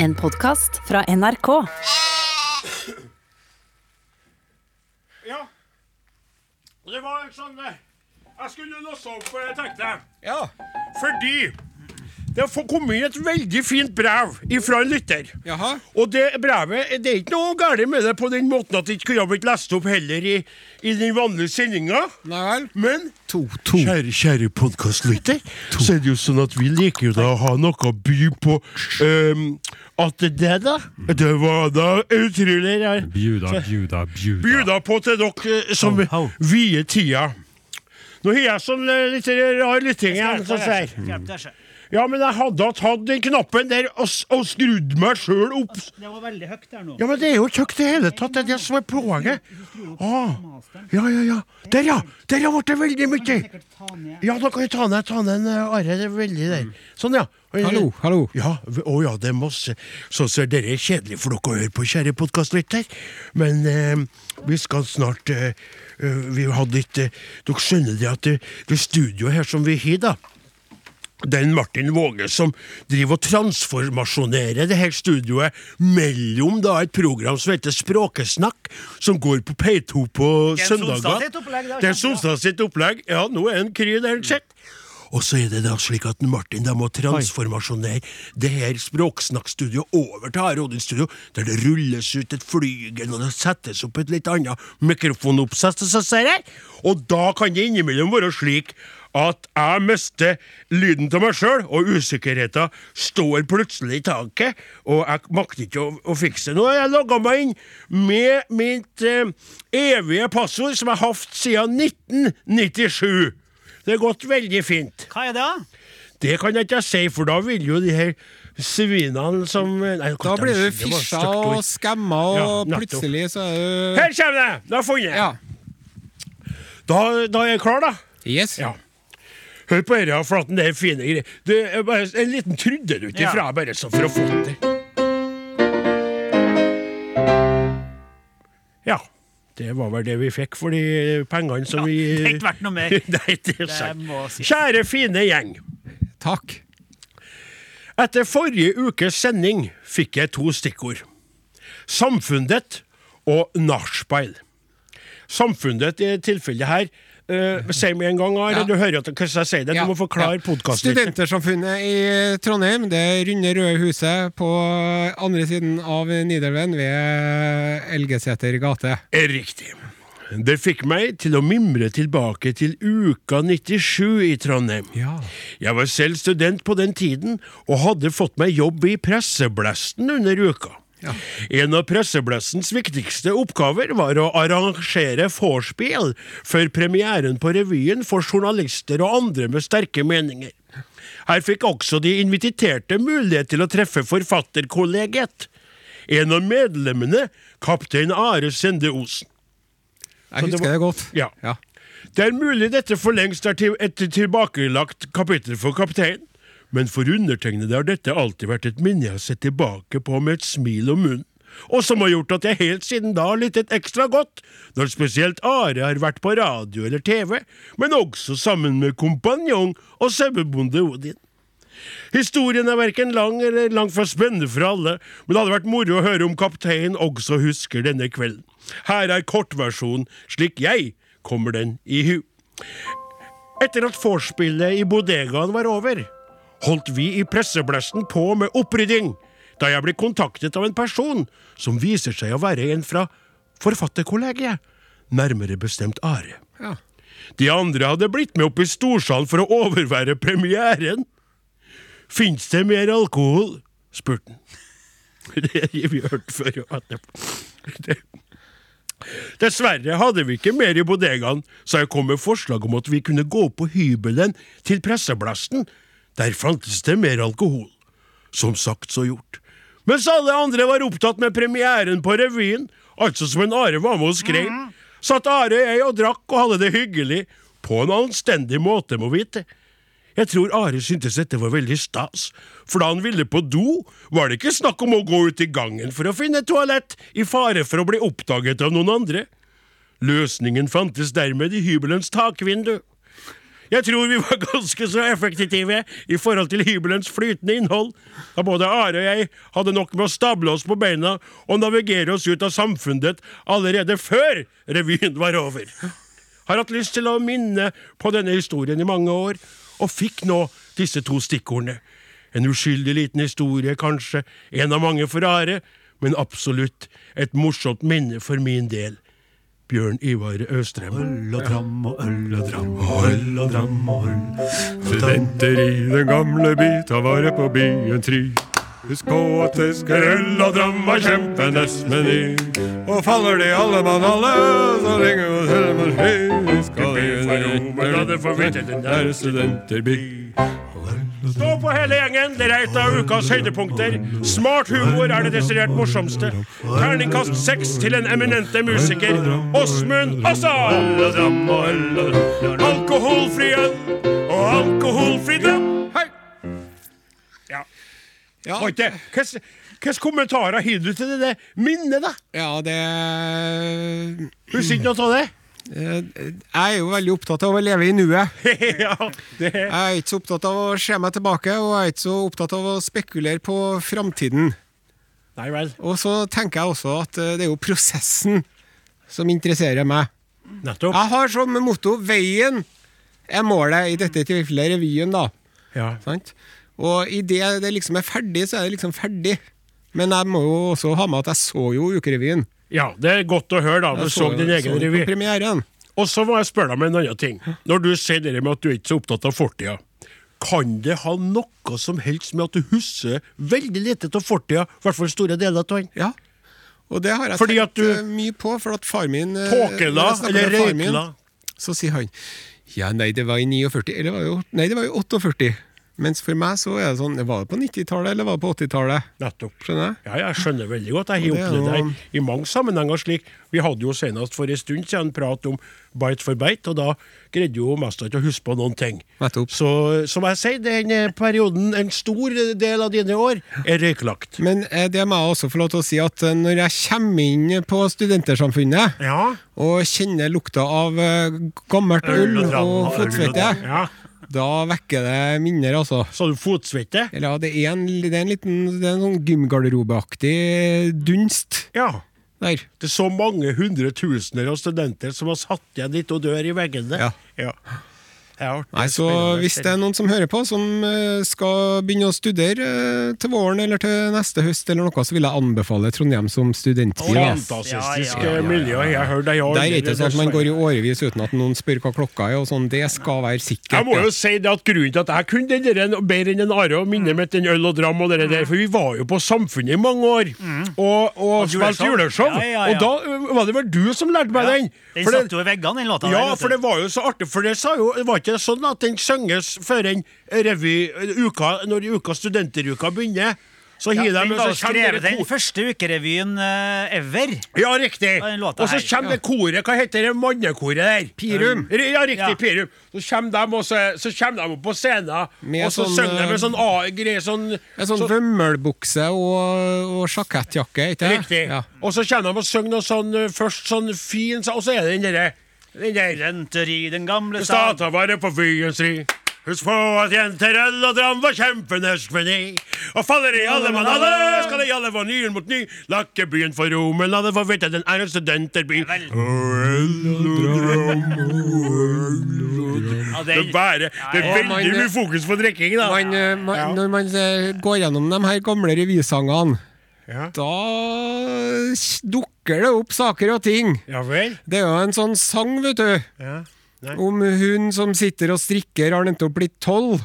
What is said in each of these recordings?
En podkast fra NRK. Ja. Det var sånn Jeg skulle låse opp, tenkte jeg. Ja. Fordi det har kommet et veldig fint brev fra en lytter. Jaha. Og det brevet Det er ikke noe galt med det på den måten at det ikke kunne blitt lest opp heller i, i den vanlige sendinga. Men To, to. Kjære, kjære podkastlytter, så er det jo sånn at vi liker jo da å ha noe å by på. Um, at det da Det var da utrolig rart. Bjuda, bjuda, bjuda. Bjuda på til dere eh, som oh, oh. vier tida. Nå har jeg sånn eh, litt rar lytting igjen. Ja, men jeg hadde hatt den knappen der og, og skrudd meg sjøl opp. Det var veldig høyt der nå. Ja, men det er jo ikke høyt i det hele tatt. Det er det som er plaget. Ah. Ja, ja, ja. Der, ja! Der har blitt det veldig mye. Ja, da kan vi ta ned, ta ned en eh, Are. Det er veldig der. Sånn, ja. Hallo, hallo. Ja, å ja, det er masse. Så ser dere er kjedelig for dere å høre på, kjære podkastlytter. Men eh, vi skal snart eh, eh, Vi hadde litt eh, Dere skjønner det at det, det studioet her som vi har, da. Det er en Martin Våge som driver og transformasjonerer det her studioet mellom da et program som heter Språkesnakk, som går på P2 på er søndager. Det er. Sonstad sitt opplegg. Ja, nå er en kry der, sett. Og så er det da slik at Martin da må transformasjonere det her språksnakkstudioet over til Are Odin-studio, der det rulles ut et flygel, og det settes opp et litt annet mikrofonoppsett. Og da kan det innimellom være slik at jeg mister lyden til meg sjøl, og usikkerheten står plutselig i taket, og jeg makter ikke å, å fikse det. Nå har jeg logga meg inn med mitt eh, evige passord, som jeg har hatt siden 1997. Det har gått veldig fint. Hva er det, da? Det kan jeg ikke si, for da vil jo de her svinene som nei, Da blir du det fisja og skamma, og Ja, plutselig så er du Her kommer det! Da har funnet det. Ja. Da, da er jeg klar, da. Yes. Ja. Hør på dette, for at det er fine greier. Det er bare en liten trudelutt Ja. ifra, bare så for å få det. Ja. Det var vel det vi fikk for de pengene som vi Det er ikke verdt noe mer. Nei, det er sant. Kjære, fine gjeng. Takk. Etter forrige ukes sending fikk jeg to stikkord. Samfunnet og nachspiel. Samfunnet i tilfellet her uh, Si meg en gang, Are. Ja. Du hører at hvordan jeg sier det. Ja, Du må forklare ja. podkasten. Studentersamfunnet i Trondheim, det runde røde huset på andre siden av Nidelven ved Elgeseter gate. Riktig. Det fikk meg til å mimre tilbake til uka 97 i Trondheim. Ja. Jeg var selv student på den tiden, og hadde fått meg jobb i Presseblesten under uka. Ja. En av pressebløssens viktigste oppgaver var å arrangere vorspiel før premieren på revyen for journalister og andre med sterke meninger. Her fikk også de inviterte mulighet til å treffe forfatterkollegiet. En av medlemmene, kaptein Are Sende Osen. Jeg husker det godt. Ja. Ja. Det er mulig dette for lengst er til et tilbakelagt kapittel for kapteinen, men for undertegnede har dette alltid vært et minne jeg har sett tilbake på med et smil om munnen, og som har gjort at jeg helt siden da har lyttet ekstra godt, når spesielt Are har vært på radio eller TV, men også sammen med kompanjong og sauebonde Odin. Historien er verken lang eller langt fra spennende for alle, men det hadde vært moro å høre om kapteinen også husker denne kvelden. Her er kortversjonen slik jeg kommer den i hu. Etter at vorspielet i bodegaen var over, holdt vi i presseblesten på med opprydding, da jeg ble kontaktet av en person som viser seg å være en fra forfatterkollegiet, nærmere bestemt Are. Ja. De andre hadde blitt med opp i storsalen for å overvære premieren. Fins det mer alkohol? spurte han. Det har vi hørt før. jo, Dessverre hadde vi ikke mer i bodegaen, så jeg kom med forslag om at vi kunne gå på hybelen til Presseblasten. Der fantes det mer alkohol. Som sagt, så gjort. Mens alle andre var opptatt med premieren på revyen, altså som en Are var med og skrev, satt Are og jeg og drakk og hadde det hyggelig, på en anstendig måte, må vite. Jeg tror Are syntes dette var veldig stas, for da han ville på do, var det ikke snakk om å gå ut i gangen for å finne toalett, i fare for å bli oppdaget av noen andre. Løsningen fantes dermed i hybelens takvindu. Jeg tror vi var ganske så effektive i forhold til hybelens flytende innhold, da både Are og jeg hadde nok med å stable oss på beina og navigere oss ut av samfunnet allerede før revyen var over. Har hatt lyst til å minne på denne historien i mange år, og fikk nå disse to stikkordene. En uskyldig liten historie, kanskje, en av mange for Are, men absolutt et morsomt minne for min del. Bjørn Ivar Østrem. Øl og dram og øl og dram og øl og dram og øl. Studenter i den gamle by, ta vare på byen try. Husk på at det skal øl og dram og kjempenes meny. Og faller de alle mann alle, så ringer til med høy. Skal vi La det få vite den der studenterby. Stå på hele gjengen, dere er et av ukas høydepunkter. Smart humor er det desidert morsomste. Terningkast seks til den eminente musiker Åsmund Assa! Alkoholfri øl og alkoholfri dram. Hei! Ja. Ja, hvilke kommentarer har du til det minnet, da? ja det Husker ikke noe av det? Eh, Jeg er jo veldig opptatt av å leve i nuet. ja, Jeg er ikke så opptatt av å se meg tilbake, og jeg er ikke så opptatt av å spekulere på framtiden. Nei vel. Og så tenker jeg også at eh, det er jo prosessen som interesserer meg. Nettopp. Jeg har som motto 'veien er målet', i dette tilfellet revyen, da. Ja. Sant? Og idet det liksom er ferdig, så er det liksom ferdig. Men jeg må jo også ha med at jeg så jo Ukerevyen. Ja, det er godt å høre, da. Du så, så din egen så revy. Premieren. Og så må jeg spørre deg om en annen ting. Når du sier det med at du er ikke så opptatt av fortida, kan det ha noe som helst med at du husker veldig lite av fortida, i hvert fall store deler av den? Ja. Og det har jeg Fordi tenkt du- eh, mye på, for at far min eh, Tåkela eller røykla? Så sier han Ja, nei, det var i 49 Eller var jo, nei, det var jo 48. Mens for meg så er det sånn Var det på 90-tallet, eller var det på 80-tallet? Nettopp. Skjønner jeg? Ja, jeg skjønner veldig godt. Jeg har opplevd det noe- i mange sammenhenger slik. Vi hadde jo senest for en stund siden prat om bite for bite, og da greide jo mest ikke å huske på noen ting. Nettopp. Så som jeg sier, den eh, perioden, en stor del av dine år, er røyklagt. Men eh, det må jeg også få lov til å si at eh, når jeg kommer inn på Studentersamfunnet Ja. og kjenner lukta av gammelt øl og fotsvette, ja. Da vekker det minner, altså. Så du fotsvette? Ja, det er en, det er en liten det er en sånn gymgarderobeaktig dunst Ja. der. Det er så mange hundretusener av studenter som har satt igjen litt og dør i veggene. Ja. ja. Nei, så. Hvis det er noen som hører på, som eh, skal begynne å studere eh, til våren eller til neste høst, eller noe, så vil jeg anbefale Trondheim som studentby. Fantastisk Ja, ja, ja, ja, ja. miljø. Jeg har hørt deg Der er det ikke sånn at man går i årevis uten at noen spør hva klokka er. og sånn, Det skal være sikkert. Jeg må jo si det at Grunnen til at jeg kunne den der bedre enn en Are og minne mitt den øl og dram og det der, for vi var jo på Samfunnet i mange år og, og Og spilte juleshow. juleshow. Ja, ja, ja. Og da var det vel du som lærte meg den. Den satt jo i veggene, den låta. ja, for det var jo så artig, for det sa jo, det var ikke sånn at den synges før en revy uka, når uka studenteruka begynner. Så ja, den de, så skrevet den første ukerevyen uh, ever. Ja, riktig. Den Og så kommer det koret, hva heter det mannekoret der? Pirum. Ja, riktig, Ja. Pirum. Så kommer de, også, så, kommer de opp på scenen, Med og så sånn, synger de eh, med sånn A-greie, sånn En sånn så- vømmelbukse og, og sjakettjakke, ikke det? Riktig. Ja. Og så kommer de og synger noe sånn eh, først sånn fin, og så er det den derre Studenter i den gamle stad. Stata bare på byen ri. Husk på at jenter, øl og dram var kjempenorsk meny. Og faller i alle mann alle, skal de alle få nyen mot ny. Lakke byen for romen, la det få vite den er en studenterby. Det er bare Det er veldig mye fokus på drikking, da. Man, eh, man, Ja. Når man eh, går gjennom de her gamle revysangene, Ja. da s- dukker det opp saker og ting. ja vel? Det er jo en sånn sang, vet du, Ja. Nei. om hun som sitter og strikker, har nettopp blitt tolv.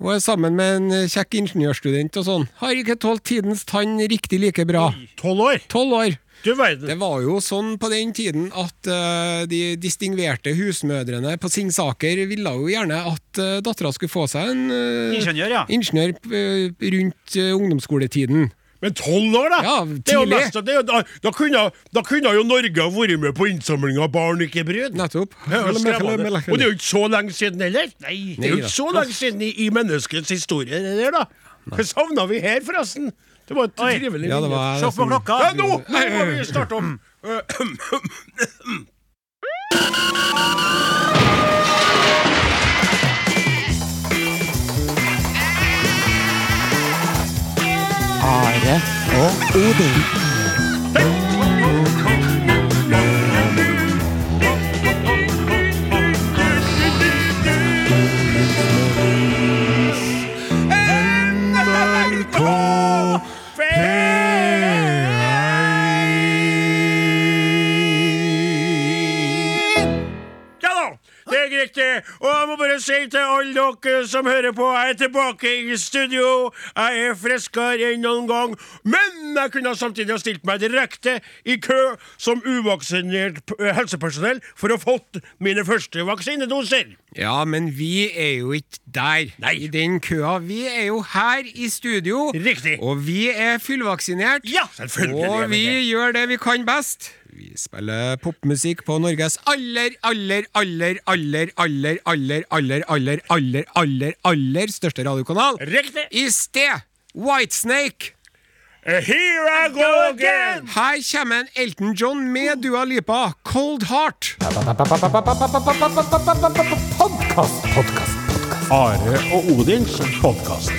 Og er sammen med en eh, kjekk ingeniørstudent og sånn. Har ikke tålt tidens tann riktig like bra. Tolv år? Tolv år. Du verden. Det var jo sånn på den tiden at uh, de distingverte husmødrene på Singsaker ville jo gjerne at uh, dattera skulle få seg en uh, Ingeniør, ja. ingeniør rundt ungdomsskoletiden. Men tolv år, da? Ja, det er jo tidlig. mest, det er jo, da, da, kunne, da kunne jo Norge ha vært med på innsamling av barn, ikke brud. Nettopp. Det. Og det er jo ikke så lenge siden heller. Nei. Det er jo ikke så lenge siden i, i menneskets historie, det der, da. Hva savna vi her, forresten? Det var et Oi. trivelig Ja, det var Se på klokka. Ja, nå, nå må vi starte om. 哦屋顶。Det riktig. Og jeg må bare si til alle dere som hører på, jeg er tilbake i studio. Jeg er friskere enn noen gang. Men jeg kunne samtidig ha stilt meg direkte i kø som uvaksinert helsepersonell for å fått mine første vaksinedoser. Ja, men vi er jo ikke der, Nei. i den køa. Vi er jo her i studio. Riktig. Og vi er fullvaksinert. Ja, selvfølgelig Og vi vi gjør det vi kan best. Vi spiller popmusikk på Norges aller, aller, aller, aller, aller, aller, aller, aller, aller, aller, aller største radiokanal. Riktig. I sted Whitesnake. Uh, Here I go again. Her kommer en Elton John med Dua Lipa, Cold Heart. Are og Odins podkast.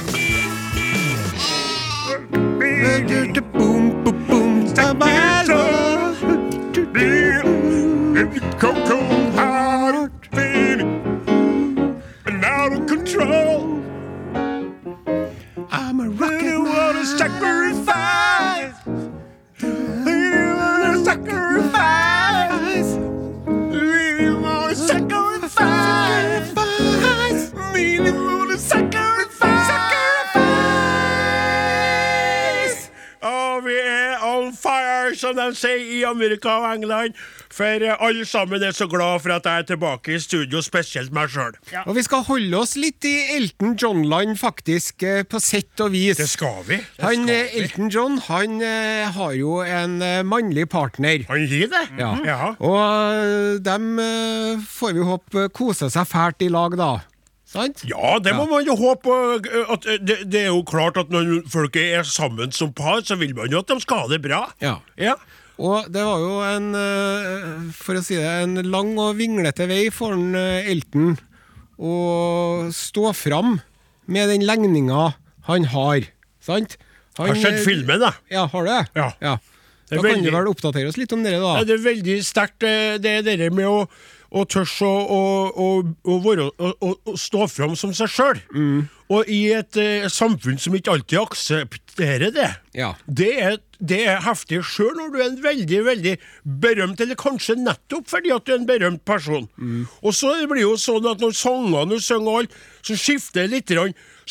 Cold heart, feeling out of control. I'm a Really wanna sacrifice. Really wanna sacrifice. Really wanna sacrifice. Really wanna sacrifice. Og vi er on fire, som de sier i Amerika og England. For eh, alle sammen er så glad for at jeg er tilbake i studio, spesielt meg sjøl. Og vi skal holde oss litt i Elton John-land, faktisk, eh, på sett og vis. Det skal vi. Det Han, skal eh, vi. Elton John han har jo en mannlig partner. Han gir det? Ja. ja. Og dem får vi håpe koser seg fælt i lag, da. Sant? Ja, det må man jo håpe. At, det, det er jo klart at når folk er sammen som par, så vil man jo at de skal ha det bra. Ja. Ja. Og det var jo en, eh, for å si det, en lang og vinglete vei for en, eh, Elton å stå fram med den legninga han har. Sant? Han, Har sett eh, filmen, da. Ja, har du det? Ja. Da Det er kan veldig- du vel oppdatere oss litt om det, da. Ja, det er veldig sterkt, det det der med å, å tørs å, å, å, være, å, stå fram som seg sjøl. Mm. Og i et eh, samfunn som ikke alltid aksepterer det. Ja. Det er, det er heftig sjøl når du er en veldig veldig berømt, eller kanskje nettopp fordi at du er en berømt person. Mm. Og så blir det jo sånn at når sangene du synger så skifter det litt.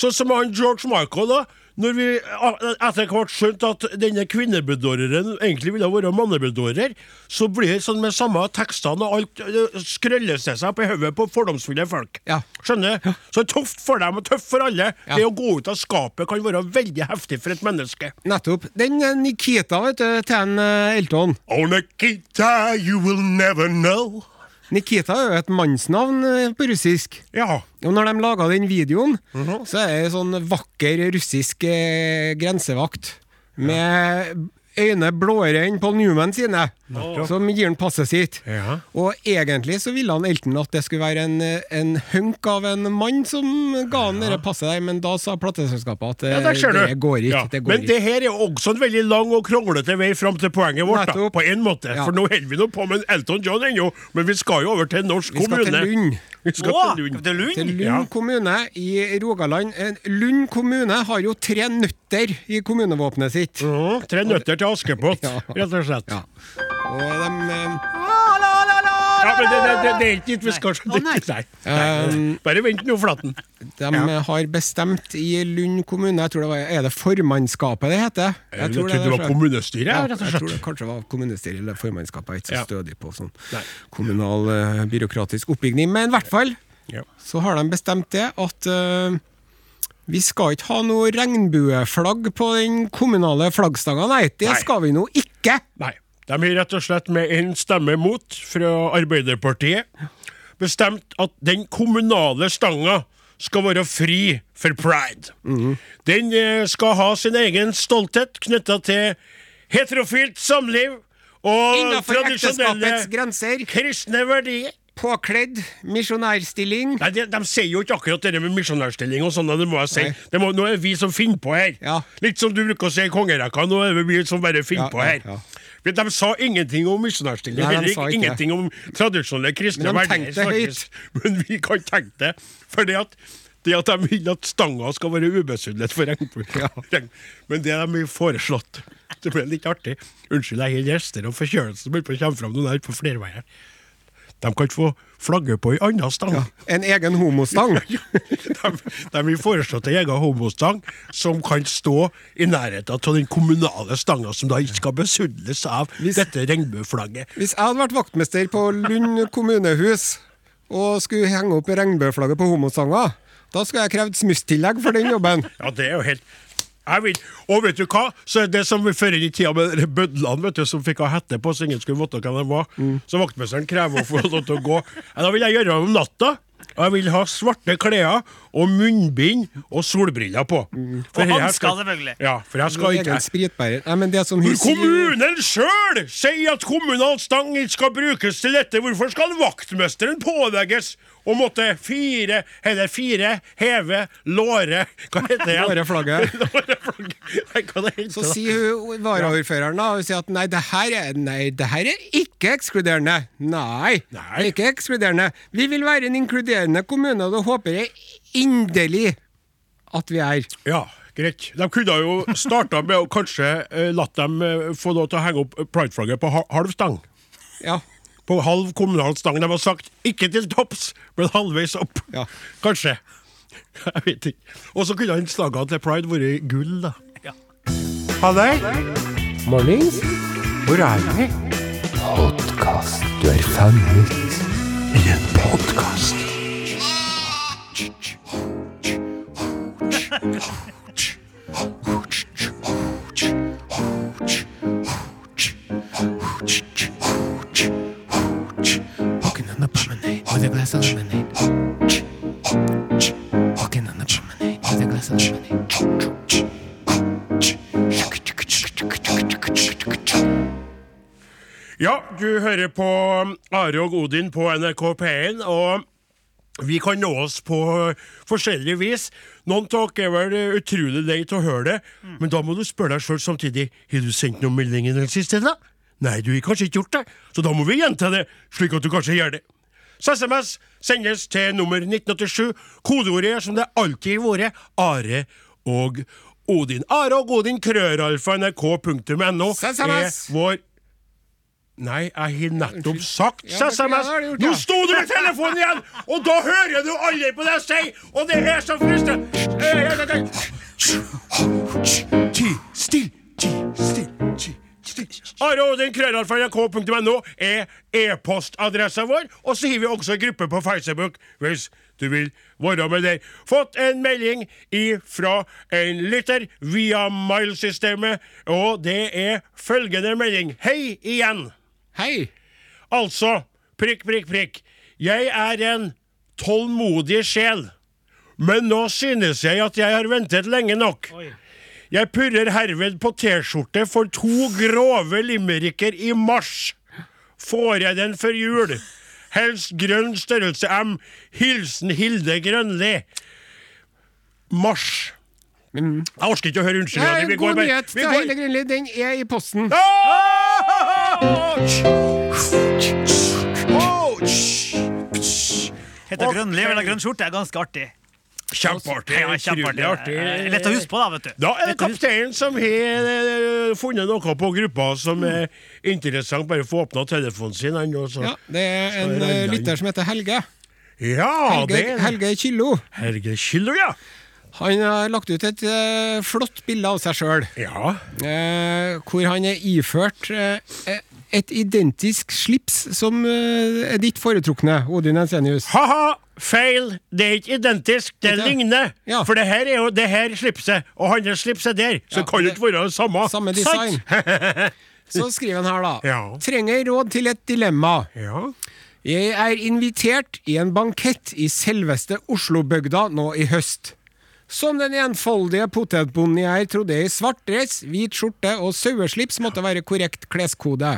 Sånn som han George Michael, da. Når vi etter hvert skjønte at denne kvinnebedåreren egentlig ville være mannebedårer, så blir det sånn med samme tekstene og alt øh, skrøller seg på opp i hodet på fordomsfulle folk. Ja. Skjønner? Så tøft for dem og tøft for alle. Ja. Det å gå ut av skapet kan være veldig heftig for et menneske. Nettopp. Den eh, Nikita, vet du, til en eh, Elton. Oh, Nikita, you will never know. Nikita er jo et mannsnavn eh, på russisk. Ja. Og når de laga den videoen, Mhm. så er det sånn vakker russisk eh, grensevakt med øyne blåere enn Paul Newman sine, som gir han passet sitt. Ja. Og egentlig så ville han Elton at det skulle være en, eh, en hunk av en mann som ga han det passet der, men da sa plateselskapet at eh, Ja, der det går ikke. Ja. Det går Men ikke. det her er også en veldig lang og kronglete vei fram til poenget vårt. da, På en måte. Ja. For nå holder vi nå på med Elton John ennå, men vi skal jo over til norsk Vi skal til Lund. Vi skal Åh, til Lund. til Lund? Til Lund Ja. kommune i Rogaland. Eh, Lund kommune har jo tre nøtter i kommunevåpenet sitt. Mm, Tre nøtter til Askepott, rett og slett. Ja. Og de eh, Ja, men det, det, det, det er ikke dit vi skal. det nei. Nei. Nei. Bare vent nå, Flaten. De har bestemt i Lund kommune jeg tror det var, Er det formannskapet det heter? Jeg tror trodde det var kommunestyret, Ja, rett og jeg tror det kanskje var kommunestyret eller formannskapet. Jeg er ikke så stødig på sånn Nei. kommunal uh, byråkratisk oppbygning. Men i hvert fall Ja. så har de bestemt det at uh, vi skal ikke ha noe regnbueflagg på den kommunale flaggstanga, nei. Det Nei. skal vi nå ikke! Nei. De har rett og slett med en stemme mot fra Arbeiderpartiet bestemt at den kommunale stanga skal være fri for pride. Den eh, skal ha sin egen stolthet knytta til heterofilt samliv og Innenfor tradisjonelle kristne verdier. påkledd misjonærstilling. Nei, de, de sier jo ikke akkurat det med misjonærstilling og sånne, det må jeg si. Det må, nå er det vi som finner på her. Ja. Litt som du bruker å si i kongerekka, nå er det vi som bare finner Ja, på her. ja. For De sa ingenting om misjonærstilling, heller ingenting om tradisjonelle kristne Men de. Men vi kan tenke det, fordi at det at de vil at stanga skal være ubesudlet for regnbue. Men det de har foreslått Det ble litt artig. Unnskyld, jeg har gjester og forkjølelsen begynner å komme fram noen her på flerveier. De kan få flagge på ei anna stang. En egen homostang. de, de vil foreslå en egen homostang som kan stå i nærheten av den kommunale stanga, som da ikke skal besudles av dette regnbueflagget. Hvis jeg hadde vært vaktmester på Lund kommunehus og skulle henge opp regnbueflagget på homostanga, da skulle jeg krevd smusstillegg for den jobben. Ja, det er jo helt jeg vil, Og vet du hva? Så det som før inn i tida med bødlene vet du, som fikk ha hette på så ingen skulle vite hvem de var. Så vaktmesteren krever å få lov til å gå. Ja, da vil jeg gjøre det om natta. Og jeg vil ha svarte klær og munnbind og solbriller på. For Og her hansker, selvfølgelig. Ja, for jeg skal ikke spritbærer. Nei, men det som hun sier kommunen sjøl sier at kommunal stang ikke skal brukes til dette, hvorfor skal vaktmesteren pålegges å måtte fire, eller fire, heve, låre Hva heter det? Låreflagget. Så sier hun varaordføreren da, hun sier at nei, det her er, nei, det her er ikke ekskluderende. Nei, Nei. ikke ekskluderende. Vi vil være en inkluderende kommune, og det håper jeg inderlig at vi er. Ja, greit. De kunne jo starta med å kanskje eh, latt dem eh, få lov til å henge opp prideflagget på ha- halv stang. Ja. På halv kommunal stang. De har sagt ikke til topps, men halvveis opp. Ja. Kanskje. Jeg vet ikke. Og så kunne han slagene til pride vært gull, da. Ha det. Mornings. Hvor er vi? Podkast. Du er fanget i en podkast. promenade with a glass of lemonade. Walking on the promenade with a glass of lemonade. Ja, du hører på Are og Odin på NRK P1, og vi kan nå oss på forskjellig vis. Noen av dere er vel utrolig lei til å høre det, men da må du spørre deg sjøl samtidig har du sendt noen melding i den siste. da? Nei, du har kanskje ikke gjort det, så da må vi gjenta det, slik at du kanskje gjør det. Så SMS sendes til nummer 1987. Kodeordet er som det alltid har vært Are og Odin. Are og Odin, krøralfa nrk.no er vår Nei, jeg har nettopp sagt Ja, SMS! Nå sto du med telefonen igjen! Og da hører du aldri på det jeg sier! Og det er så frustrerende! Ti, still, ti, still, ti, still. Are Odin, krøllalfa.nrk.no er e-postadressa vår, og så har vi også en gruppe på Facebook hvis du vil være med der. Fått en melding fra en lytter via mailsystemet, og det er følgende melding. Hei igjen! Hei. Altså, prikk, prikk, prikk. Jeg er en tålmodig sjel. Men nå synes jeg at jeg har ventet lenge nok. Jeg purrer herved på T-skjorte for to grove limericker i mars. Får jeg den før jul? Helst grønn størrelse M. Hilsen Hilde Grønli. Mars. Jeg orker ikke å høre unnskyldninger. Ja, Vi god bare- nyhet. til Hilde Grønli, den er i posten. Heter. Grønli, vel grønn skjorte. er ganske artig. Kjempeartig. Ja, kjempeartig. artig. Eh, Lett å huske på, da, vet du. Da er det kapteinen som har eh, funnet noe på gruppa som er interessant. Bare få åpna telefonen sin. Han, og så. Ja, det er en eh, lytter som heter Helge. Ja, Helge, det er Helge Killo. Helge Kilo, ja. Han har lagt ut et flott bilde av seg sjøl, Ja. hvor han er iført eh, et identisk slips som eh, er ditt foretrukne, Odin Ensenius. Ha-ha! Feil! Det er ikke identisk, det ligner. Ja. For det her er jo det her slipset, og hans slips er der. Så Ja, kan det det- ikke være det samme. Samme design. Så skriver han her, da. Ja. Trenger råd til et dilemma. Ja. Jeg er invitert i en bankett i selveste Oslobygda nå i høst. Som den enfoldige potetbonden jeg er, trodde jeg svart dress, hvit skjorte og saueslips måtte være korrekt kleskode.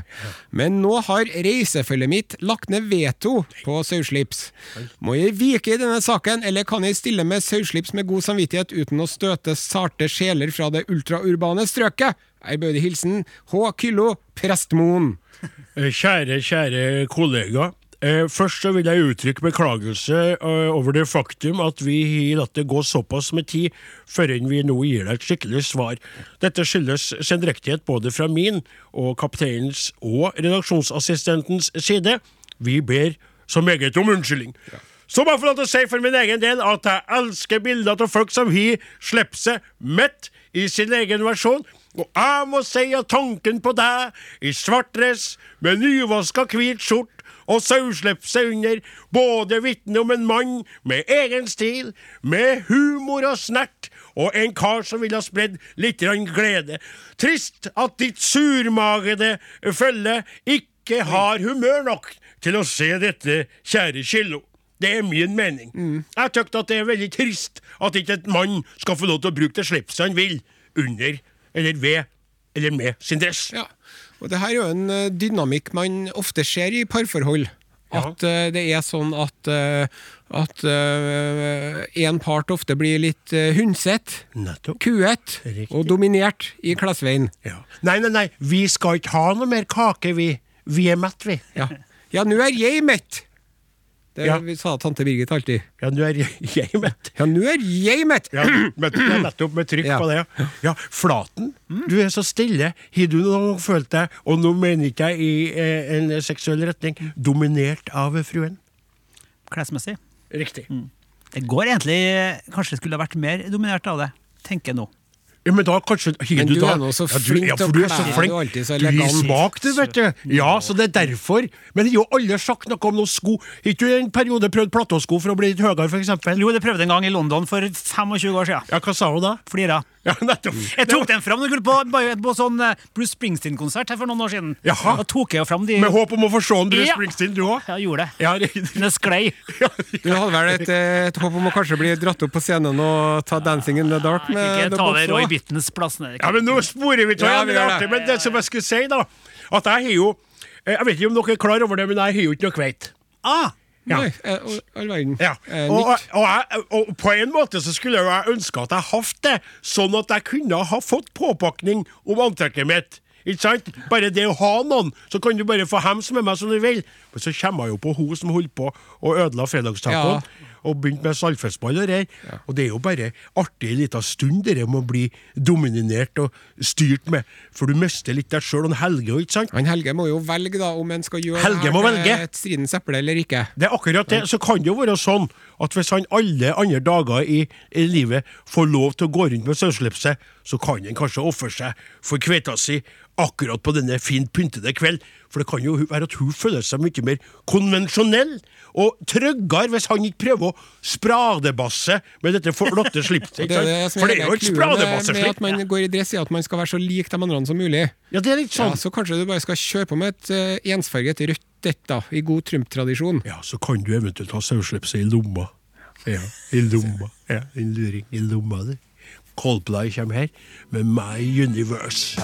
Men nå har reisefølget mitt lagt ned veto på saueslips. Må jeg vike i denne saken, eller kan jeg stille med saueslips med god samvittighet uten å støte sarte sjeler fra det ultraurbane strøket? Ærbødig hilsen H. Kyllo, Prestmoen. Eh, Kjære, kjære kollega. Eh, først så vil jeg uttrykke beklagelse eh, over det faktum at vi har latt det gå såpass med tid før vi nå gir deg et skikkelig svar. Dette skyldes sendrektighet både fra min og kapteinens og redaksjonsassistentens side. Vi ber så meget om unnskyldning. Så må jeg få lov til å si for min egen del at jeg elsker bilder av folk som har sluppet seg midt i sin egen versjon. Og jeg må si at tanken på deg i svart dress med nyvaska hvit skjort og sauslipse under, både vitner om en mann med egen stil, med humor og snert, og en kar som ville ha spredd litt glede. Trist at ditt surmagede følge ikke har humør nok til å se dette, kjære Killo. Det er min mening. Jeg tykker at det er veldig trist at ikke et mann skal få lov til å bruke det slipset han vil, under eller ved eller med sin dress. Ja, og det her er jo en eh, dynamikk man ofte ser i parforhold. At uh, det er sånn at uh, at én part ofte blir litt uh, hundsete, kuet og dominert i klassveien. Ja. Nei, nei, nei, vi skal ikke ha noe mer kake, vi. Vi er mett, vi. Ja, ja nå er jeg mett! Det Ja. sa tante Birgit alltid. Ja, nå er jeg, jeg mett. Ja, nå er jeg mett! Ja, men det er nettopp med trykk Ja. på det. ja. Ja, Flaten, du er så stille. Har du noen gang følt deg, og nå mener ikke jeg i eh, en seksuell retning, dominert av fruen? Klesmessig. Riktig. Det går egentlig Kanskje skulle ha vært mer dominert av det, tenker jeg nå. Ja, men da kanskje Men du, du er nå så ja, du, flink ja, du er kle så flink. du alltid så Du gir smak, du, vet du. Ja, så det er derfor. Men det er jo alle sagt noe om noen sko. Har du i en periode prøvd platåsko for å bli litt høyere, eksempel? Jo, det prøvde en gang i London for 25 år siden. Ja, hva sa hun da? Flira. Ja, nettopp. Jeg tok den fram jeg på, bare på sånn eh, Bruce Springsteen-konsert her for noen år siden. Jaha. Da tok jeg jo fram de Med håp om å få se en Bruce Ja. Springsteen, du òg? Ja, jeg gjorde det. Ja, det... Men det sklei. Du hadde vel et, eh, et håp om å kanskje bli dratt opp på scenen og ta 'Dancing in the Dark' med Ikke ta det Roy Bittens plass. Ned, Ja, men nå sporer vi til Ja, igjen, men det. Men det som jeg skulle si, da, at jeg har jo eh, Jeg vet ikke om dere er klar over det, men jeg har jo ikke noe kveite. Ah, Ja. Nei, eh, all verden. Ja. Eh, Og, og, jeg, og på en måte så skulle jeg jeg ønske at jeg hadde det, sånn at jeg kunne ha fått påpakning om antrekket mitt. Ikke sant? Bare det å ha noen, så kan du bare få hems med meg som du vil. Men så kommer jeg jo på hun som holdt på og ødela fredagstacoen. Og begynte med saltfiskball og greier. Og det er jo bare artig en liten stund, det med å bli dominert og styrt med. For du mister litt deg sjøl en Helge ikke sant? Han Helge må jo velge da om han skal gjøre Helge må velge. et stridens eple eller ikke. Det er akkurat det. Så kan det jo være sånn at hvis han alle andre dager i, i livet får lov til å gå rundt med sauslipset, så kan han kanskje ofre seg for kveita si akkurat på denne fint pyntede kveld. For det kan jo være at hun føler seg mye mer konvensjonell og tryggere hvis han ikke prøver å spradebasse med dette flotte slipset. Det er det For det er jo et clouet med, at man går i dress, i at man skal være så lik de andre som mulig. Ja, det er litt Ja, sånn. så kanskje du bare skal kjøre på med et uh, ensfarget rødt Dette, da, i god Trump-tradisjon. Ja, så kan du eventuelt ha sauslipset i lomma. Ja, i lomma. Ja, en luring i lomma di. Coldplay kommer her med My Universe.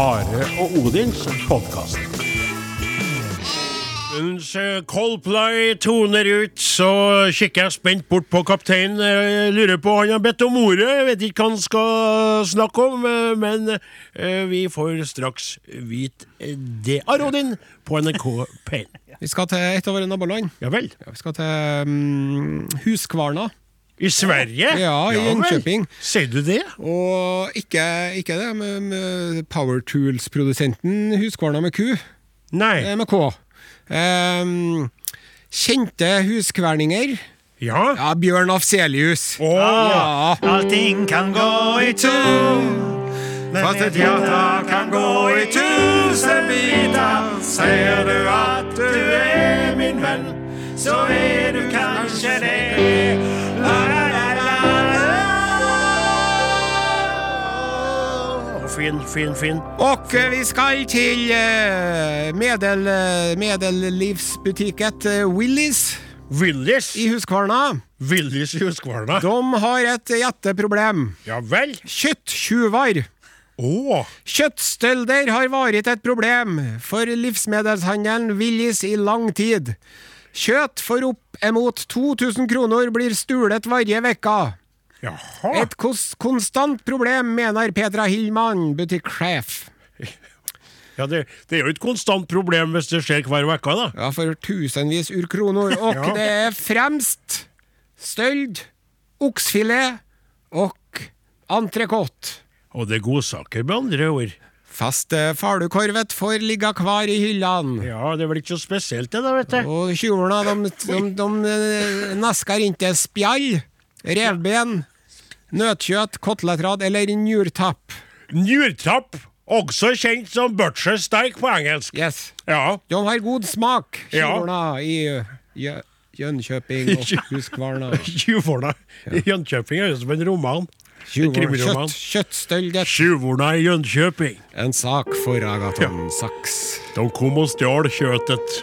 Are og Odins podkast. Mens eh, Coldplay toner ut, så kikker jeg spent bort på kapteinen. Lurer på, Han har bedt om ordet, jeg vet ikke hva han skal snakke om, eh, men eh, vi får straks vite det. Are Odin på NRK P1. Vi skal til et av våre naboland. Ja vel. Ja, vi skal til um, Huskvarna. I Sverige? Ja, i vel. Jönköping. Sier du det? Og ikke, ikke det med, med Power Tools-produsenten Huskvarna med Q, Nei. eh, med K. Um, kjente huskverninger. Ja. Ja, Bjørn Afselius. Å, Ja. allting kan gå i to. Fast et hjerte kan gå i tusen biter. Sier du at du er min venn, Så er du kanskje det. Fin, fin, fin. Og eh, vi skal til eh, medel, eh, medellivsbutikket eh, Willys. I Huskvarna. Willis i Huskvarna. De har et gjetteproblem. Ja vel. Kjøtttjuver. Oh. Kjøttstølder har vært et problem for livsmedelshandelen Willis i lang tid. Kjøtt for opp emot 2000 kroner blir stulet hver uke. Jaha. Et konstant problem, mener Petra Hillmann, butikksjef. Ja, det, det er jo et konstant problem hvis det skjer hver uke, da. Ja, for tusenvis ur kroner. Og Ja. det er fremst støld, oksfilet og entrecôte. Og det er godsaker, med andre ord. Fast eh, falukorvet får ligge kvar i hyllene. Ja, det er vel ikke så spesielt, det, da, vet du. Og tjuvene, de, de, de de nasker inntil spjall, revben, nøtkjøtt, kotelettrat eller njurtapp. Njurtapp, også kjent som butcher steak på engelsk. Yes. Ja. De har god smak, Ja. i Jø- Jönköping og Huskvarna. Tjuvhorna i Jönköping høres ut som en roman. Kjøttstølget Tjuvorna kjøtt, kjøttstøldet. Tjuvhorna i Jönköping. En sak for Agaton Sachs. De kom og stjal kjøttet.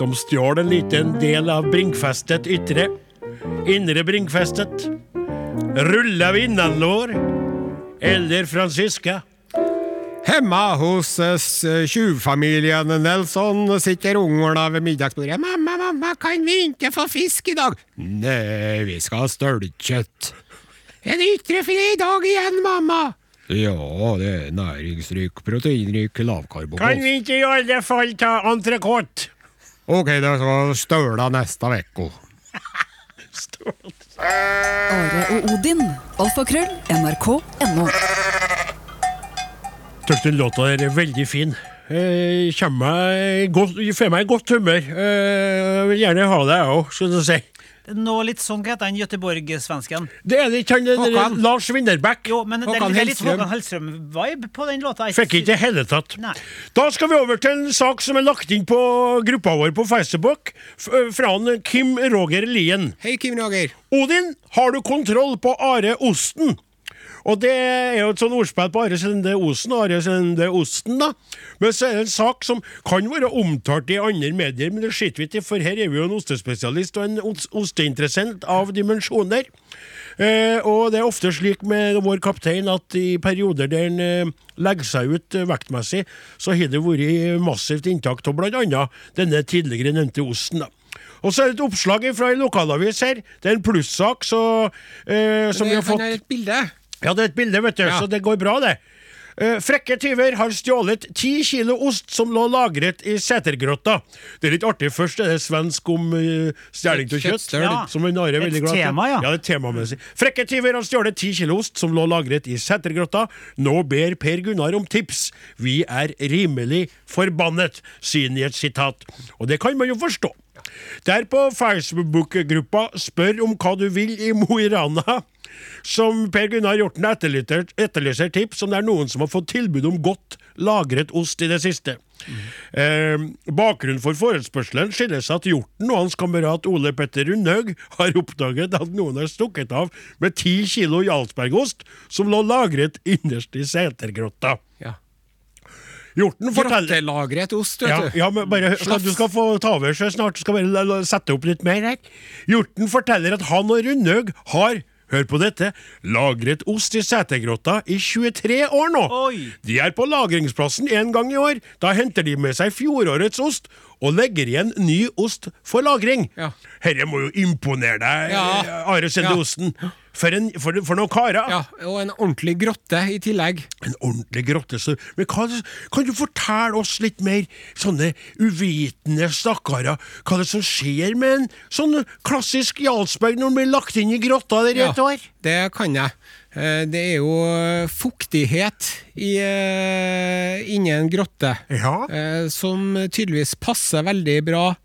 De stjal en liten del av Brinkfestet ytre. Indre Brinkfestet. Rulla av innanlår. Eller Franziska. Hemma hos eh, tjuvfamilien Nelson sitter ungene ved middagsbordet. 'Mamma, mamma, kan vi ikke få fisk i dag?' 'Nei, vi skal ha stølkjøtt.' 'Er det ytrefilet i dag igjen, mamma?' 'Ja, det er næringsrik, proteinrik, lavkarbo.' Kan vi ikke i alle fall ta entrecôte? Ok, da skal støla neste uke. Are og Odin. Alfakrøll. NRK.no. Syns den låta er veldig fin. Eh, får meg godt humør. Eh, vil gjerne ha det, jeg òg, skal du si. Nå litt sånn heter han Göteborg-svensken? Det er det ikke han. Lars Winnerbäck. Jo, men det Håkan det er litt Håkan Hellstrøm-vibe på den låta. Fikk ikke i det hele tatt. Nei. Da skal vi over til en sak som er lagt inn på gruppa vår på Facebook, fra han Kim Roger Lien. Hei, Kim Roger. Odin, har du kontroll på Are Osten? Og det er jo et sånn ordspill på Are Sende Osen, Are Sende Osten, da. Men så er det en sak som kan være omtalt i andre medier, men det skiter vi ikke i, for her er vi jo en ostespesialist og en osteinteressent av dimensjoner. Eh, og det er ofte slik med vår kaptein at i perioder der han eh, legger seg ut eh, vektmessig, så har det vært massivt inntak av bl.a. denne tidligere nevnte osten. da. Og så er det et oppslag fra en lokalavis her. Det er en plussak så, eh, som vi har fått har et bilde. Ja, det er et bilde, vet du, Ja. så det går bra, det. Eh, frekke tyver har stjålet ti kilo ost som lå lagret i setergrotta. Det er litt artig. Først er det svensk om uh, stjeling av kjøtt. Ja. Som en Are er veldig glad tema, ja. ja det er temamessig. Frekke tyver har stjålet ti kilo ost som lå lagret i setergrotta. Nå ber Per Gunnar om tips. Vi er rimelig forbannet, sier han i et sitat. Og det kan man jo forstå. Der på Facebook-gruppa Spør om hva du vil i Mo i Rana, som Per Gunnar Hjorten etterlyser, tips om det er noen som har fått tilbud om godt lagret ost i det siste. Eh, bakgrunnen for forespørselen skyldes at Hjorten og hans kamerat Ole Petter Rundhaug har oppdaget at noen har stukket av med ti kilo Jarlsbergost som lå lagret innerst i setergrotta. Ja. Hjorten forteller Grottelagret ost, vet ja, du. ja, men bare, skal, Du skal få ta over så snart. Du skal bare sette opp litt mer her. Hjorten forteller at han og Rundhaug har Hør på dette. Lagret ost i setergrotta i 23 år nå. Oi. De er på lagringsplassen en gang i år. Da henter de med seg fjorårets ost og legger igjen ny ost for lagring. Ja. Herre må jo imponere deg, Ja. Are Sende Ja. Osten. For, en, for, for noen karer. Ja, og en ordentlig grotte i tillegg. En ordentlig grotte. Så, men hva, kan du fortelle oss litt mer, sånne uvitende stakkarer, hva det er som skjer med en sånn klassisk Jarlsberg når den blir lagt inn i grotta der i et år? Det kan jeg. Eh, Det er jo fuktighet i, eh, inni en grotte, Ja. eh, som tydeligvis passer veldig bra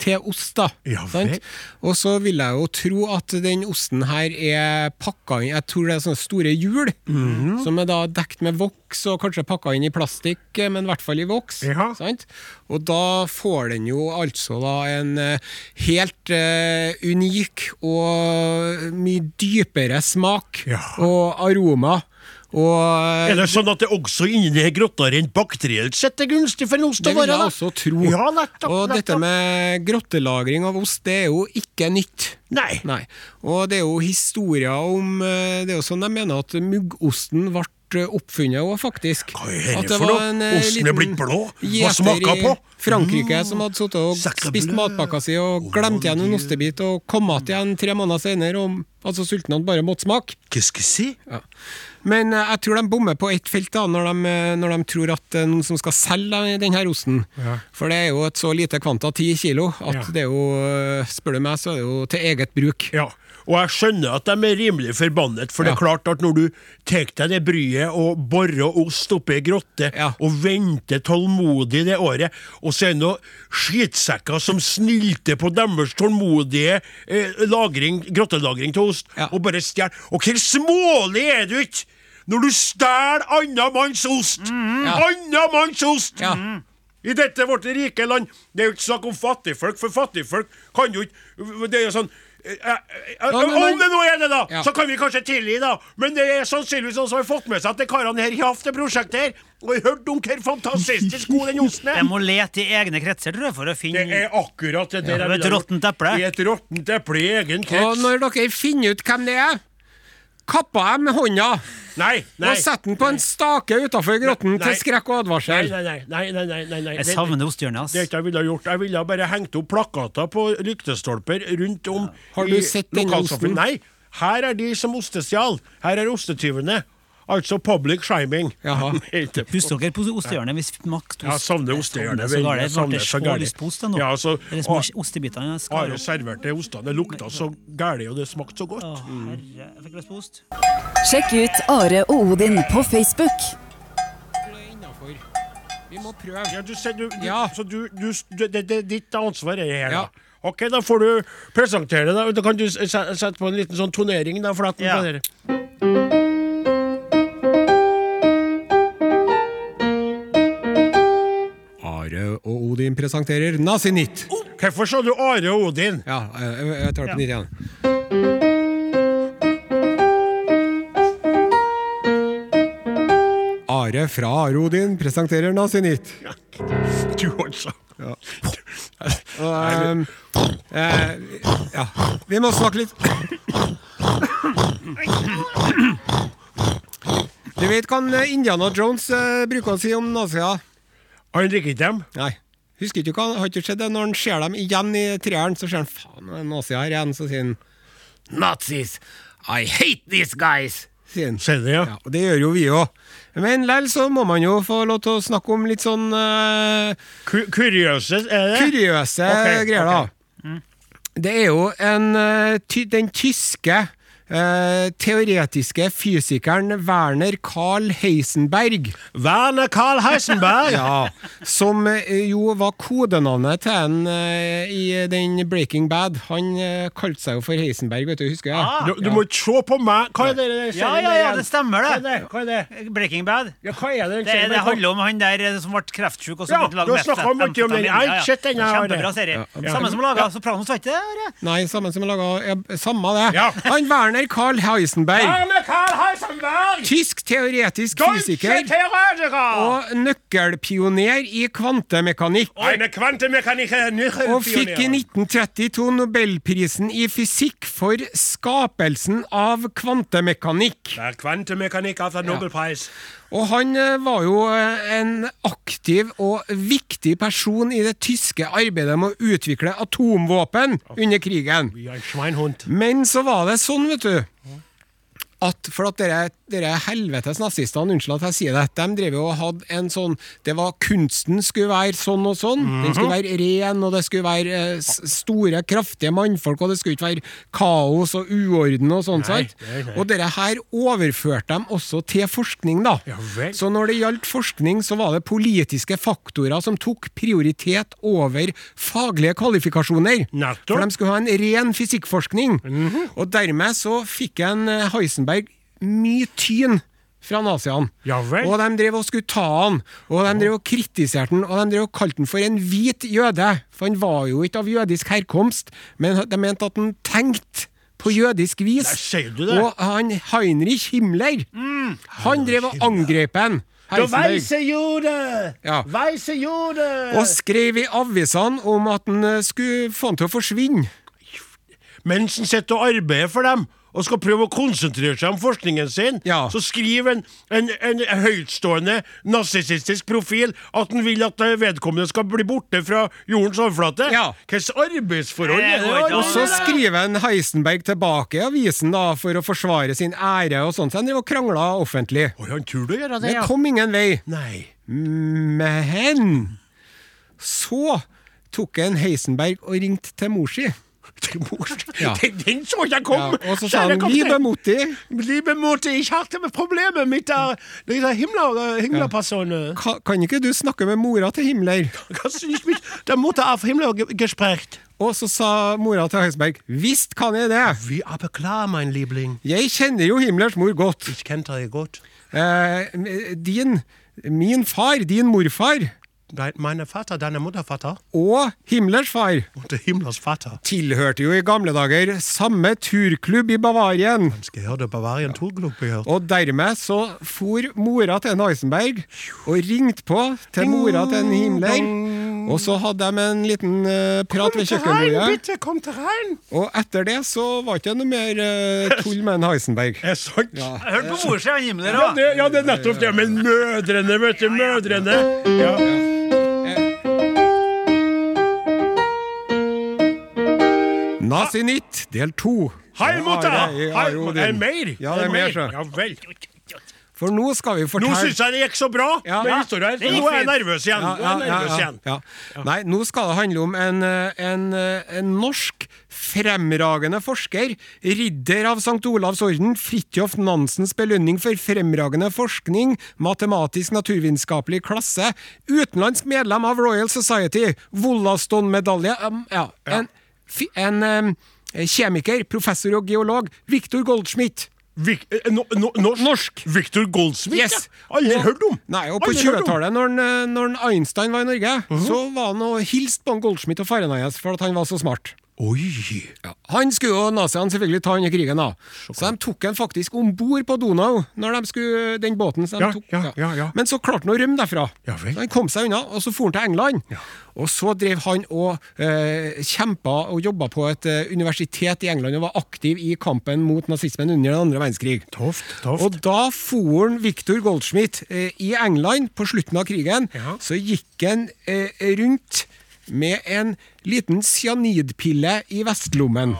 til ost, da. Ja sant? Og så vil jeg jo tro at den osten her er pakka inn Jeg tror det er sånne store hjul, Mhm. som er da dekt med voks og kanskje pakka inn i plastikk, men i hvert fall i voks. Ja. Sant? Og da får den jo altså da en eh, helt uh, unik og mye dypere smak Ja. og aroma Og Er det sånn at det også inni de grotta rent bakterielt sett er gunstig for en ost det vil jeg også tro. Ja, nettopp, og dette med grottelagring av ost, det er jo ikke nytt. Nei. Nei. Og det er jo historier om eh, Det er jo sånn de mener at muggosten ble oppfunnet òg, faktisk. Hva er At det for noe? en, eh, Osten er blitt blå? Hva smaker på? Mm. Frankrike som hadde sittet og spist matpakka si og glemt igjen en ostebit, og kom igjen tre måneder senere og altså sulten han bare måtte smake. Hva skal jeg si? Ja. Men eh, jeg tror de bommer på ett felt da, når de, eh, når de tror at er noen som skal selge denne osten. For det er jo et så lite kvanta, ti kilo, at Ja. det er jo, eh, spør du meg, så er det jo til eget bruk. Ja, og jeg skjønner at de er rimelig forbannet, for det er klart at når du tar deg det bryet og borer ost oppi ei grotte, Ja. og venter tålmodig det året, og så er det noen skitsekker som snylter på deres tålmodige eh, lagring, grottelagring til ost, Ja. og bare stjeler. Og hvor smålig er du ikke når du stjeler annen manns ost? Ja. Annen manns ost! Ja. I dette vårt rike land. Det er jo ikke snakk om fattigfolk, for fattigfolk kan jo ikke Det er jo sånn eh, eh, eh, Om det nå er det, da! Ja. Så kan vi kanskje tilgi, da. Men det er sannsynligvis noen som har fått med seg at de karene her har hatt det prosjektet her, og har hørt om hvor fantastisk god den osten Jeg er. må lete i egne kretser tror jeg, for å finne Det er akkurat det der Ja, et råttent eple. I et råttent eple i egen Og krets. når dere finner ut hvem det er, kappa jeg med hånda Nei, nei. og sette den på en stake utafor grotten Nei. til skrekk og advarsel. nei, nei. nei, nei, nei, nei, nei. Jeg savner ostehjørnet, ass. Det jeg ville gjort. Jeg ville bare hengt opp plakater på lyktestolper rundt om Har du i sett osten? Nei. Her er de som ostestjal. Her er ostetyvene. Altså public shaming. Jaha. Husker dere på ostehjørnet? Vi smakte ja, savner ostehjørnet Så galt. Ble så lyst på ost ennå. Ja, altså, De små ostebitene skar opp. serverte ostene. Det lukta så gæli, og det smakte så godt. Å, herre, jeg fikk lyst på ost. Sjekk ut Are og Odin på Facebook. Vi må prøve. Ja, du, ser- du, du, Ja. Så du, du, du det, det er ditt ansvar er her, Ja. da. Ok, da får du presentere det. Da Da kan du sette på en liten sånn tonering, da. For at den ja. Are og Odin presenterer Nazinytt. Hvorfor sa du Are og Odin? Ja, jeg, jeg tar det på nytt igjen. Are fra Are Odin presenterer Nazinytt. Du altså. Og, ehm, eh, ja, vi må snakke litt Du vet hva Indiana Jones eh, bruker å si om nazier? Han drikker ikke dem? Nei. Husker ikke hva, Har ikke sett det når han ser dem igjen i treeren, så ser han faen, en nazi her igjen, så sier han Nazis! I hate these guys! Sier han. Det, ja? Ja, og det gjør jo vi òg. Men lell så må man jo få lov til å snakke om litt sånn uh, Ku- Kuriøse, er det? kuriøse okay, greier, okay. da. Det er jo en, eh, ty, den tyske eh, teoretiske fysikeren Werner Carl Heisenberg, Werner Carl Heisenberg! ja, som eh, jo var kodenavnet til en eh, i den Breaking Bad. Han eh, kalte seg jo for Heisenberg, vet du, husker jeg? Ah. Du, du må ikke se på meg! Hva er det Ja, ja, ja, det stemmer Hva er det. det? Hva er det? Breaking Bad. Ja, hva er det? Det, det handler om han der eh, som ble kreftsjuk. og så Ja, lage du har snakket meth- mye om det. Ja, ikke det. Kjempebra serie. Ja. Samme som laga Sopranos, vet du det? Nei, samme som laga ja, Samme det. Ja. Han Werner Carl Heisenberg, Werner Carl Heisenberg! tysk teoretisk fysiker og nøkkelpioner i kvantemekanikk. Og fikk i 1932 Nobelprisen i fysikk for skapelsen av kvantemekanikk. Der kvantemekanikk av Nobelpreis. Og han eh, var jo eh, en aktiv og viktig person i det tyske arbeidet med å utvikle atomvåpen under krigen. Men så var det sånn, vet du at for at dere, dere helvetes nazistene, unnskyld at jeg sier det, de drev jo og hadde en sånn Det var kunsten skulle være sånn og sånn. Den skulle være ren, og det skulle være eh, store, kraftige mannfolk, og det skulle ikke være kaos og uorden og sånn. sant? Og dette her overførte de også til forskning, da. Ja. Så når det gjaldt forskning, så var det politiske faktorer som tok prioritet over faglige kvalifikasjoner. Nettopp. For de skulle ha en ren fysikkforskning. Og dermed så fikk en eh, Heisenberg mye tyn fra naziene. Ja. Og de drev og skulle ta han, og de drev og kritiserte han, og de drev og kalte han for en hvit jøde. For han var jo ikke av jødisk herkomst, men de mente at han tenkte på jødisk vis. Og han Heinrich Himmler, Han drev og angrep. Weisse Jode! Ja. Weisse Og skrev i avisene om at han eh, skulle få han til å forsvinne. Mens han sitter og arbeider for dem og skal prøve å konsentrere seg om forskningen sin, Ja. så skriver en, en, en høytstående narsissistisk profil at han vil at eh, vedkommende skal bli borte fra jordens overflate. Ja. Hvilket arbeidsforhold er det? Og så skriver en Heisenberg tilbake i avisen da, for å forsvare sin ære og sånn, Så han driver og krangler offentlig. Oi, han tror du gjør det, Det ja. kom ingen vei. Nei. Men så tok en Heisenberg og ringte til mor si. Ja. Den, den så jeg Ja, og så sa han Liebe. Mutti. Liebe Mutti, ich med problemet mitt der, der himler, Himmlerperson. Ja. kan ikke du snakke med mora til Himmler? Kannst måtte auf Himmler ge- gesprochen? Og så sa mora til Heisberg visst kan jeg det. Vi er beklager, mein Liebling. Jeg kjenner jo Himmlers mor godt. Ich kennt deg godt. Eh, din, min far, din morfar, meine Vater, deine Muttervater og Himmlers far und Himmlers Vater. tilhørte jo i gamle dager samme turklubb i Bavarien. Tourclub gehört. Og dermed så for mora til en Heisenberg og ringte på til mora til en Himmler. Og så hadde de en liten uh, prat ved kjøkkenbordet. bitte, kommt rein! Og etter det så var det ikke noe mer uh, tull med en Heisenberg. Er sant? Ja. Jeg hørte på mor si han Himmler, Ja, det, ja, det er nettopp det. Men mødrene, vet du. Mødrene. Ja. Nazinytt del to. Hei, det er- det mer? Ja, det er mer, så. Ja vel. For nå skal vi fortelle Nå syns jeg det gikk så bra Ja. med historien. Nå er jeg nervøs igjen. ja, Nå er ja, jeg ja, nervøs ja, igjen. ja. Nei, nå skal det handle om en, eh, en, eh, en norsk fremragende forsker, ridder av St. Olavs orden, Fridtjof Nansens belønning for fremragende forskning, matematisk naturvitenskapelig klasse, utenlandsk medlem av Royal Society, Wollaston-medalje um, ja, En, en em, kjemiker, professor og geolog, Viktor Goldschmidt. Vik, eh, no, no, norsk. Norsk. Victor Goldsmith? Yes. ja. Aldri hørt om. Nei, og på Aldri hørt om. 20-tallet, når, eh, når Einstein var i Norge, så var han og hilste på Goldschmidt og hans for at han var så smart. Oi. Han skulle jo naziene selvfølgelig ta under krigen, da. Så de tok han faktisk om bord på Donau, når de skulle, den båten. Så de Ja, tok, ja, ja, ja. Men så klarte han å rømme derfra. Ja. Så han kom seg unna, og så for han til England. Og så drev han og eh, kjempa og jobba på et eh, universitet i England og var aktiv i kampen mot nazismen under den andre verdenskrig. Toft, toft. Og da for han Victor Goldschmidt eh, i England på slutten av krigen. Ja. Så gikk han eh, rundt med en liten cyanidpille i vestlommen.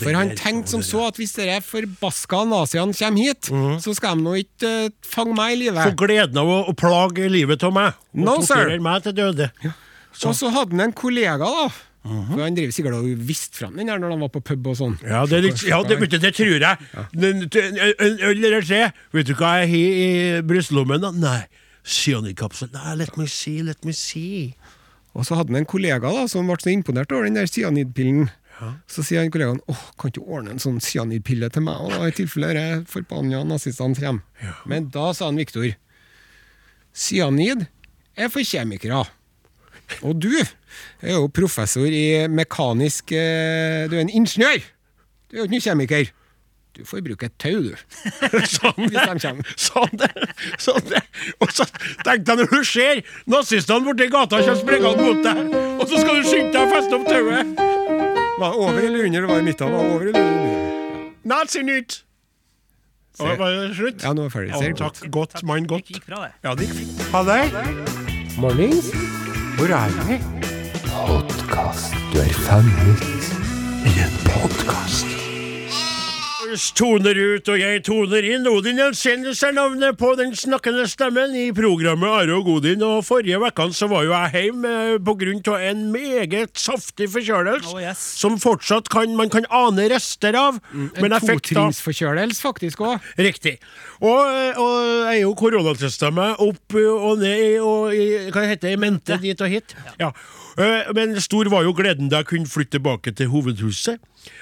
For han tenkte som så at hvis dere forbaska naziene kommer hit, så skal de nå ikke uh, fange meg i Få gleden av å, å plage livet av meg. Og No, sir. torturere meg til døde. Og så hadde han en kollega, da. For Han driver sikkert og visste fram den der når han var på pub og sånn. Ja, det, litt- ja, det, det tror jeg. Øl eller tre. Vet du hva jeg har i brystlommen? da? Nei. Cyanidkapsel. Nei, let me see, let me see. Og så hadde han en kollega da, som ble så imponert over den der cyanidpillen. Så sier han kollegaen åh, kan ikke du ordne en sånn cyanidpille til meg, og da, i tilfelle de forbanna nazistene kommer. Men da sa han Viktor cyanid er for kjemikere. Og du er jo professor i mekanisk eh, Du er en ingeniør! Du er jo ikke noen kjemiker. Du får bruke et tau, du. Sånn Hvis det. de kommer. Sånn det. Sånn det. Og så tenkte jeg når du ser nazistene borti gata kommer springende mot deg, og så skal du skynde deg å feste opp tauet! Var det over eller under? Det var i midten. Var over eller under? Nazinytt! Og Var det slutt? Ja, nå er ferdig. Ja, Ser takk. Godt. Mann godt. Ja, det gikk fint. Ha det. Mornings. Hvor er vi? Toner ut, og jeg toner inn. Odin Jensenius er navnet på den snakkende stemmen i programmet Are og Godin. Og forrige uke så var jo jeg hjemme pga. på grunn av en meget saftig forkjølelse. Oh, yes. Som fortsatt kan, man kan ane rester av. Mm, En totrinnsforkjølelse, faktisk òg. Riktig. Og, og jeg er jo koronatesta meg opp og ned og i, hva heter det, i mente dit og hit. Ja. ja. Men stor var jo gleden da jeg kunne flytte tilbake til hovedhuset.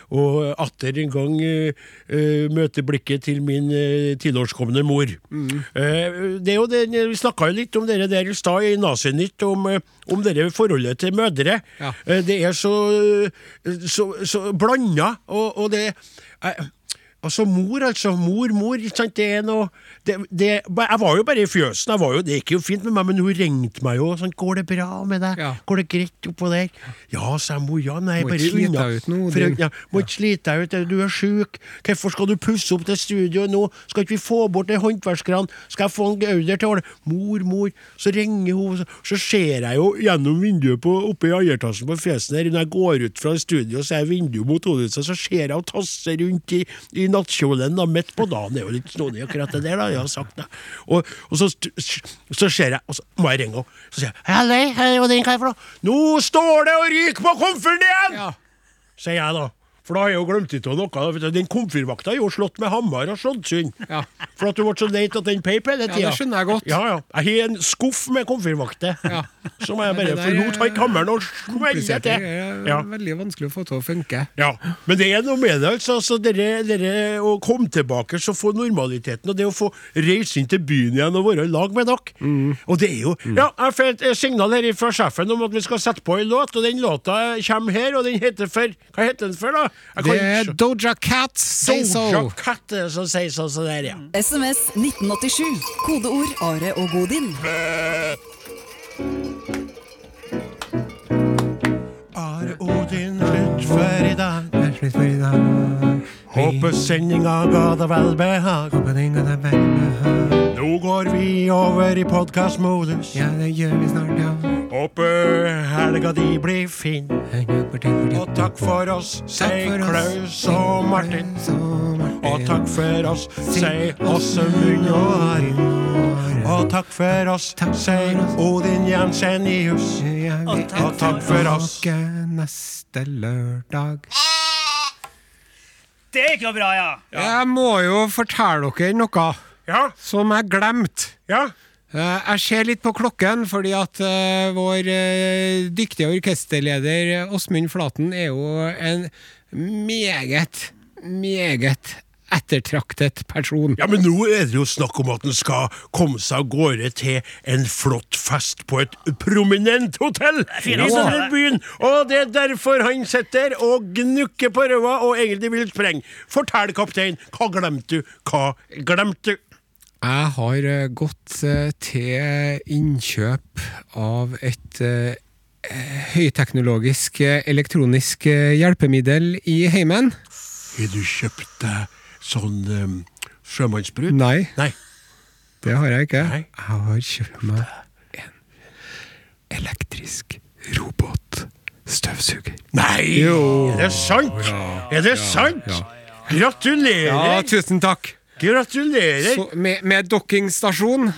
Og atter en gang eh, eh, møte blikket til min uh, tilårskomne mor. Eh, det er jo det, Vi snakka jo litt om dere der i stad i Nazinytt, om, eh, om dere forholdet til mødre. Ja. Eh, det er så, så, så blanda, og, og det eh, Altså mor, altså. Mor, mor. ikke sant, Det er noe det, det, Jeg var jo bare i fjøsen. Jeg var jo, Det gikk jo fint med meg, men hun ringte meg jo. Sånn, 'Går det bra med deg? Ja. Går det greit oppå der?' Ja, sa jeg. Mor, ja, nei, Må bare ikke slite deg ut nå, Odin. ja, må ikke slite deg ut. Du er sjuk. Hvorfor skal du pusse opp det studioet nå? Skal ikke vi få bort de håndverkerne? Skal jeg få en gauder til å Mor, mor. Så ringer hun, så, ser jeg jo gjennom vinduet på, oppe i andre på fjesen her. Når jeg går ut fra studio, så er vinduet mot hodet, så ser jeg henne tasse rundt i, i nattkjolen da, midt på dagen. Det er jo litt snodig akkurat det der, da. Jeg har sagt det. Og, og så, så ser jeg, og så må jeg ringe henne. Så sier jeg den hva er det for noe?' 'Nå står det og ryker på komfyren igjen!' Ja. sier jeg da. For da har jeg jo glemt ut noe. Den komfyrvakta er jo slått med hammer og slått synd. Ja. For at du ble så lei av den peip hele Ja, det skjønner jeg godt. Ja, ja. Jeg har en skuff med komfyrvakter. Ja. Som jeg bare forlot han hammeren og smelte til. Det er Ja. veldig vanskelig å få til å funke. Ja, men det er noe med det, altså. altså dere, dere Å komme tilbake så få normaliteten, og det å få reise inn til byen igjen og være i lag med dere. Mm. Og det er jo Ja, jeg får et eh, signal her fra sjefen om at vi skal sette på en låt, og den låta kommer her, og den heter for Hva heter den for, da? Det er Doja Cat, Say So. Doja Cat er som sier sånn som det ja. SMS 1987. Kodeord Are og Godin. Are Odin, slutt for i dag. Slutt for i Håper sendinga ga deg velbehag. Nå går vi over i podkastmodus. Ja, det gjør vi snart, ja. Håper helga di blir fin. Og takk for oss, sier Klaus og Martin. Og takk for oss, sier Åsemund og Arin. Og takk for oss, sier Odin Jensenius. Og takk for oss. Neste lørdag. Det gikk jo bra, ja. Jeg må jo fortelle dere noe Ja, som jeg glemte. ja. Eh, Jeg ser litt på klokken, fordi at eh, vår eh, dyktige orkesterleder Åsmund Flaten er jo en meget, meget ettertraktet person. Ja, men nå er det jo snakk om at han skal komme seg av gårde til en flott fest på et prominent hotell i altså. denne byen. Og det er derfor han sitter og gnukker på røva og egentlig vil sprenge. Fortell, kaptein, hva glemte du? Hva glemte du? Jeg har eh, gått eh, til innkjøp av et eh, høyteknologisk elektronisk hjelpemiddel i heimen. Har du kjøpt deg sånn um, sjømannsbrud? Nei, Nei. det har jeg ikke. Nei. Jeg har kjøpt meg en elektrisk robotstøvsuger. Nei! Jo. Er det sant? er det sant? Gratulerer! Ja, tusen takk. Gratulerer Så, med, med dokkingstasjon.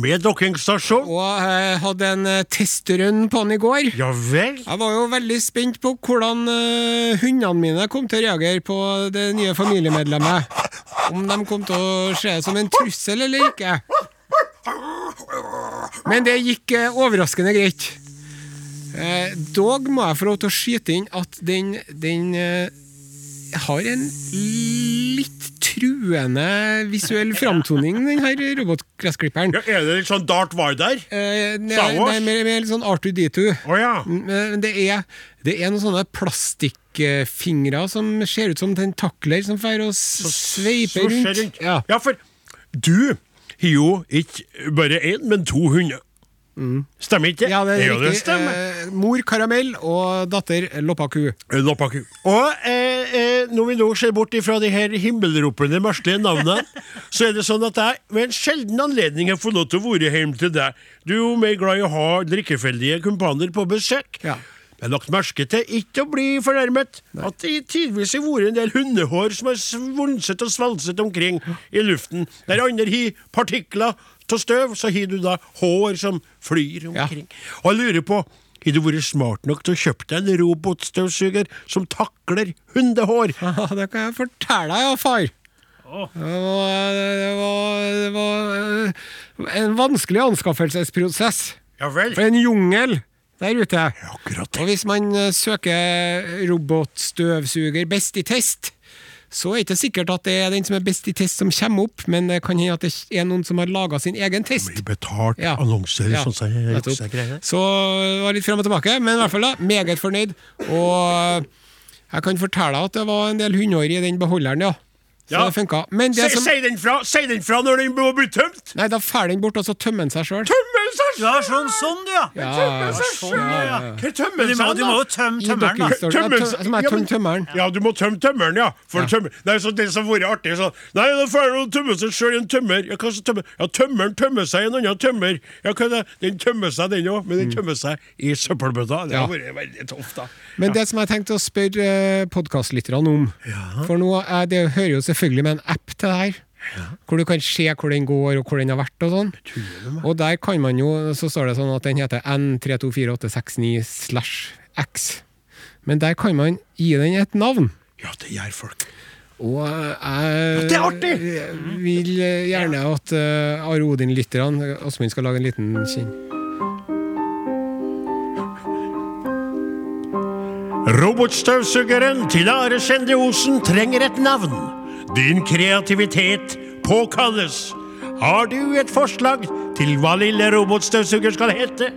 med dokkingstasjon. Og jeg hadde en eh, testrun på den i går. Ja vel? Jeg var jo veldig spent på hvordan eh, hundene mine kom til å reagere på det nye familiemedlemmet. Om de kom til å se det som en trussel eller ikke. Men det gikk eh, overraskende greit. Eh, dog må jeg få lov til å skyte inn at den, den eh, har en truende visuell framtoning, den her robotgressklipperen. Ja, er det litt sånn Dart Vardar? Eh, nei, Star Wars? nei, mer, mer litt sånn R2D2. Oh, ja. Det er, det er noen sånne plastikkfingre som ser ut som tentakler som får og sveiper Svosjer rundt. Ja. ja, for du har jo ikke bare én, men to hunder. Stemmer ikke Mm. ja, det er det riktig. Eh, mor Karamell og datter Loppaku. Loppaku. Og eh, eh, når vi nå ser bort ifra de her himmelropende merkelige navnene, så er det sånn at jeg ved en sjelden anledning har fått lov til å være hjemme til deg. Du er jo mer glad i å ha drikkefeldige kumpaner på besøk. Ja. Jeg har lagt merke til, ikke å bli fornærmet, at det tidvis har vært en del hundehår som har svunset og svalset omkring i luften. Der andre har partikler av støv, så har du da hår som flyr omkring. Og jeg lurer på, har du vært smart nok til å kjøpe deg en robotstøvsuger som takler hundehår? Ja, det kan jeg fortelle deg, ja, far. Det var, det var, det var eh, en vanskelig anskaffelsesprosess. Ja vel. For en jungel der ute. Akkurat. Og hvis man eh, søker robotstøvsuger best i test, så er det ikke sikkert at det er den som er best i test som kommer opp, men det kan hende at det er noen som har laga sin egen test. Betalt Ja. annonser, Ja, sånn som jeg greier. Så det var litt frem og tilbake, men i hvert fall da, meget fornøyd. Og jeg kan fortelle at det var en del hundehår i den beholderen, ja. Så Ja. det funka. Si som den fra Si den fra når den må bli tømt! Nei, da fer den bort, og så tømmer den seg sjøl. Du sånn sånn, du, ja. Ja, sånn, ja, ja. Men du må, seg du må jo tømme I tømmeren, da. Ja, Som er ja, tømt tømmeren. Ja, du må tømme tømmeren, ja. For tømmer. Det er sånn, det som har vært artig sånn Nei, da får han tømme seg sjøl i en tømmer. Ja, hva så tømmer? Ja, tømmeren tømmer seg i en annen tømmer. Ja, hva er det? Den tømmer seg, den òg, men den tømmer seg i søppelbøtta. Det har Mm. Vært veldig tøft, da. Men det som jeg tenkte å spørre podkastlytterne om For nå er, Det hører jo selvfølgelig med en app til det her. Hvor du kan se hvor den går og hvor den har vært og sånn. Og der kan man jo Så står det sånn at den heter N324869 slash X. Men der kan man gi den et navn. Ja, det gjør folk. Og jeg det er artig! vil gjerne at uh, Are Odin-lytterne Åsmund skal lage en liten kinn. Robotstøvsugeren til Are Skjende Osen trenger et navn. Din kreativitet påkalles. Har du et forslag til hva lille robotstøvsuger skal hete?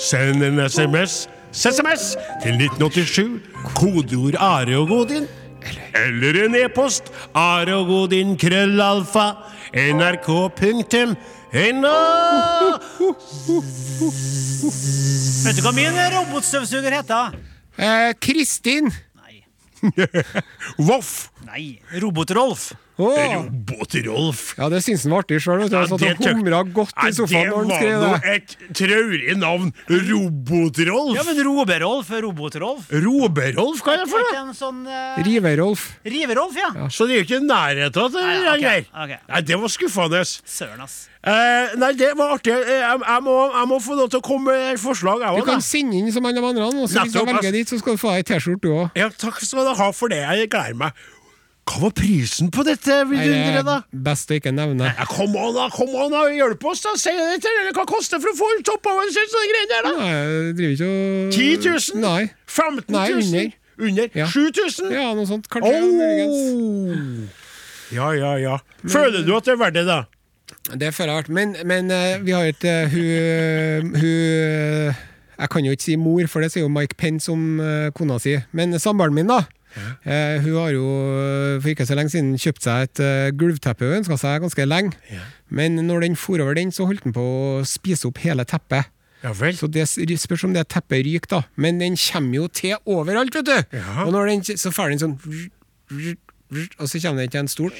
Send en SMS, SMS til 1987, kodeord Are og Godin. Eller en e-post are og godin krøllalfa nrk.no. Vet du hva min robotstøvsuger heter? Eh, Kristin! Voff. Nei. Robot-Rolf. Åh. Robot-Rolf. Ja, det syns han var artig sjøl. Ja, det humra godt Ja, i sofaen når han skrev Det var nå et traurig navn. Robot-Rolf. Ja, men Roberolf er Robot-Rolf. Roberolf, hva er det for noe? sånn uh, Riverolf. Riverolf, ja. Så det er jo ikke i nærheten av det der. Okay, okay. Nei, det var skuffende. Søren, ass. Eh, nei, det var artig. Eh, Jeg, jeg, må, jeg må få lov til å komme med forslag, jeg Du kan da. sende inn som alle andre, og så hvis du Nettopp, velger ditt, så skal du få deg ei T-skjorte, du òg. Ja, takk skal du ha for det. Jeg gleder meg. Hva var prisen på dette vidunderet, da? Best å ikke nevne. Nei, kom an, da! kom an da, Hjelp oss, da! Si det til. Hva koster det for å få toppa over sånne greier der, da? Nei, jeg driver ikke og 10 000? Nei. 15 000? Nei, under. Under? Ja. 7000? Ja, noe sånt. Kanskje. Oh. Ja, ja, ja. Føler du at det er verdt det, da? Det føler jeg vært. Men, men eh, vi har et eh, Hun, hun Jeg kan jo ikke si mor, for det sier jo Mike Pence om eh, kona si. Men samboeren min, da. Eh, hun har jo eh, for ikke så lenge siden kjøpt seg et uh, gulvteppe hun ønska seg ganske lenge. Men når den for over den, så holdt den på å spise opp hele teppet. Ja. Så det spørs om det teppet ryker, da. Men den kommer jo til overalt, vet du! Ja. Og når den, så får den sånn Og så kommer den til en stol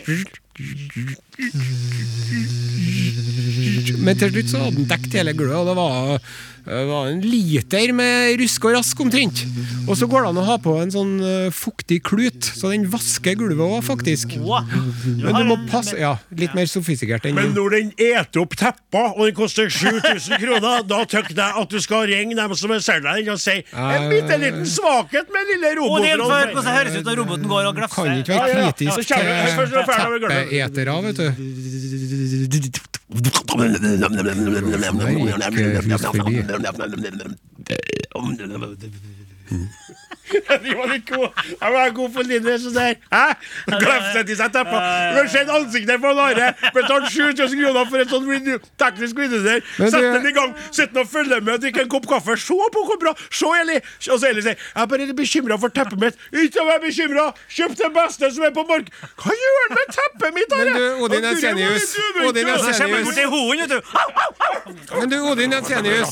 Men til slutt så hadde den dekket hele gulvet, og det var, det var en liter med rusk og rask omtrent. Og så går det an å ha på en sånn eh, fuktig klut, så den vasker gulvet òg, faktisk. Men du må passe Ja, litt mer sofistikert enn Men når den eter opp teppa, og den koster 7000 kroner, da tykker jeg at du skal ringe dem som selger den og si en bitte liten svakhet med lille roboten. Og det høres ut som roboten går og glefser. Kan ikke være kritisk til teppeetere, vet først er det ferdig med til. De var litt gode. Jeg var god for linje sånn der. Hæ? Glefset i seg teppa. Du har sett ansiktet på en Are. Betalt 7000 kroner for et sånt teknisk video der. Sett den i gang. Sitt og følge med, drikk en kopp kaffe. Se på hvor bra. Se, Eli. Og så Eli sier jeg er bare litt bekymra for teppet mitt. Ikke vær bekymra. Kjøp det beste som er på mark. Hva gjør han med teppet mitt, Are? Men du, Odin er du, Jensenius, Odin er Jensenius. til. Men du, Odin Jensenius.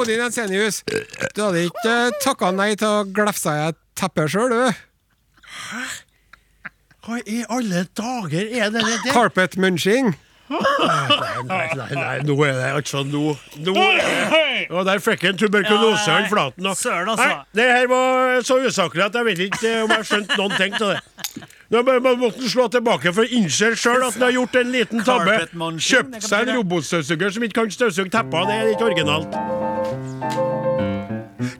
Odin Jensenius, du hadde ikke takka nei til å glefse i et teppe sjøl, du? Hva i alle dager er det der? Carpet munching. Nei, nei, nei, nå er det altså nå Nå er det Og der fikk han tuberkulose flaten. Og, søren, altså. Nei, det her var så usaklig at jeg vet ikke om jeg har skjønt noen ting av det. Nå må- må- måtte han slå tilbake for å innse sjøl at han har gjort en liten tabbe. Kjøpt seg en robotstøvsuger som ikke kan støvsuge tepper. Det er ikke originalt.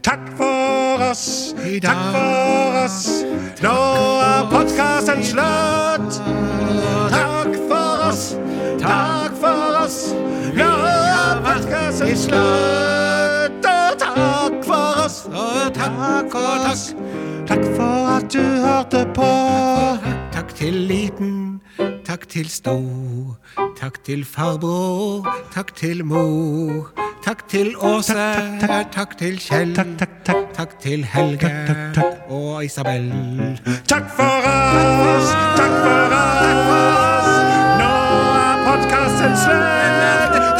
Takk for oss, takk for oss. Nå er podkasten slutt. Takk for oss, takk for oss. Nå er podkasten slutt. Og takk for oss, og takk for oss. Takk for at du hørte på. Takk til liten, Takk til stor. Takk til farbror. Takk til mor. Takk til Åse. Takk til Kjell. Takk til Helge og Isabel. Takk for oss, takk for oss. Nå er podkasten slutt.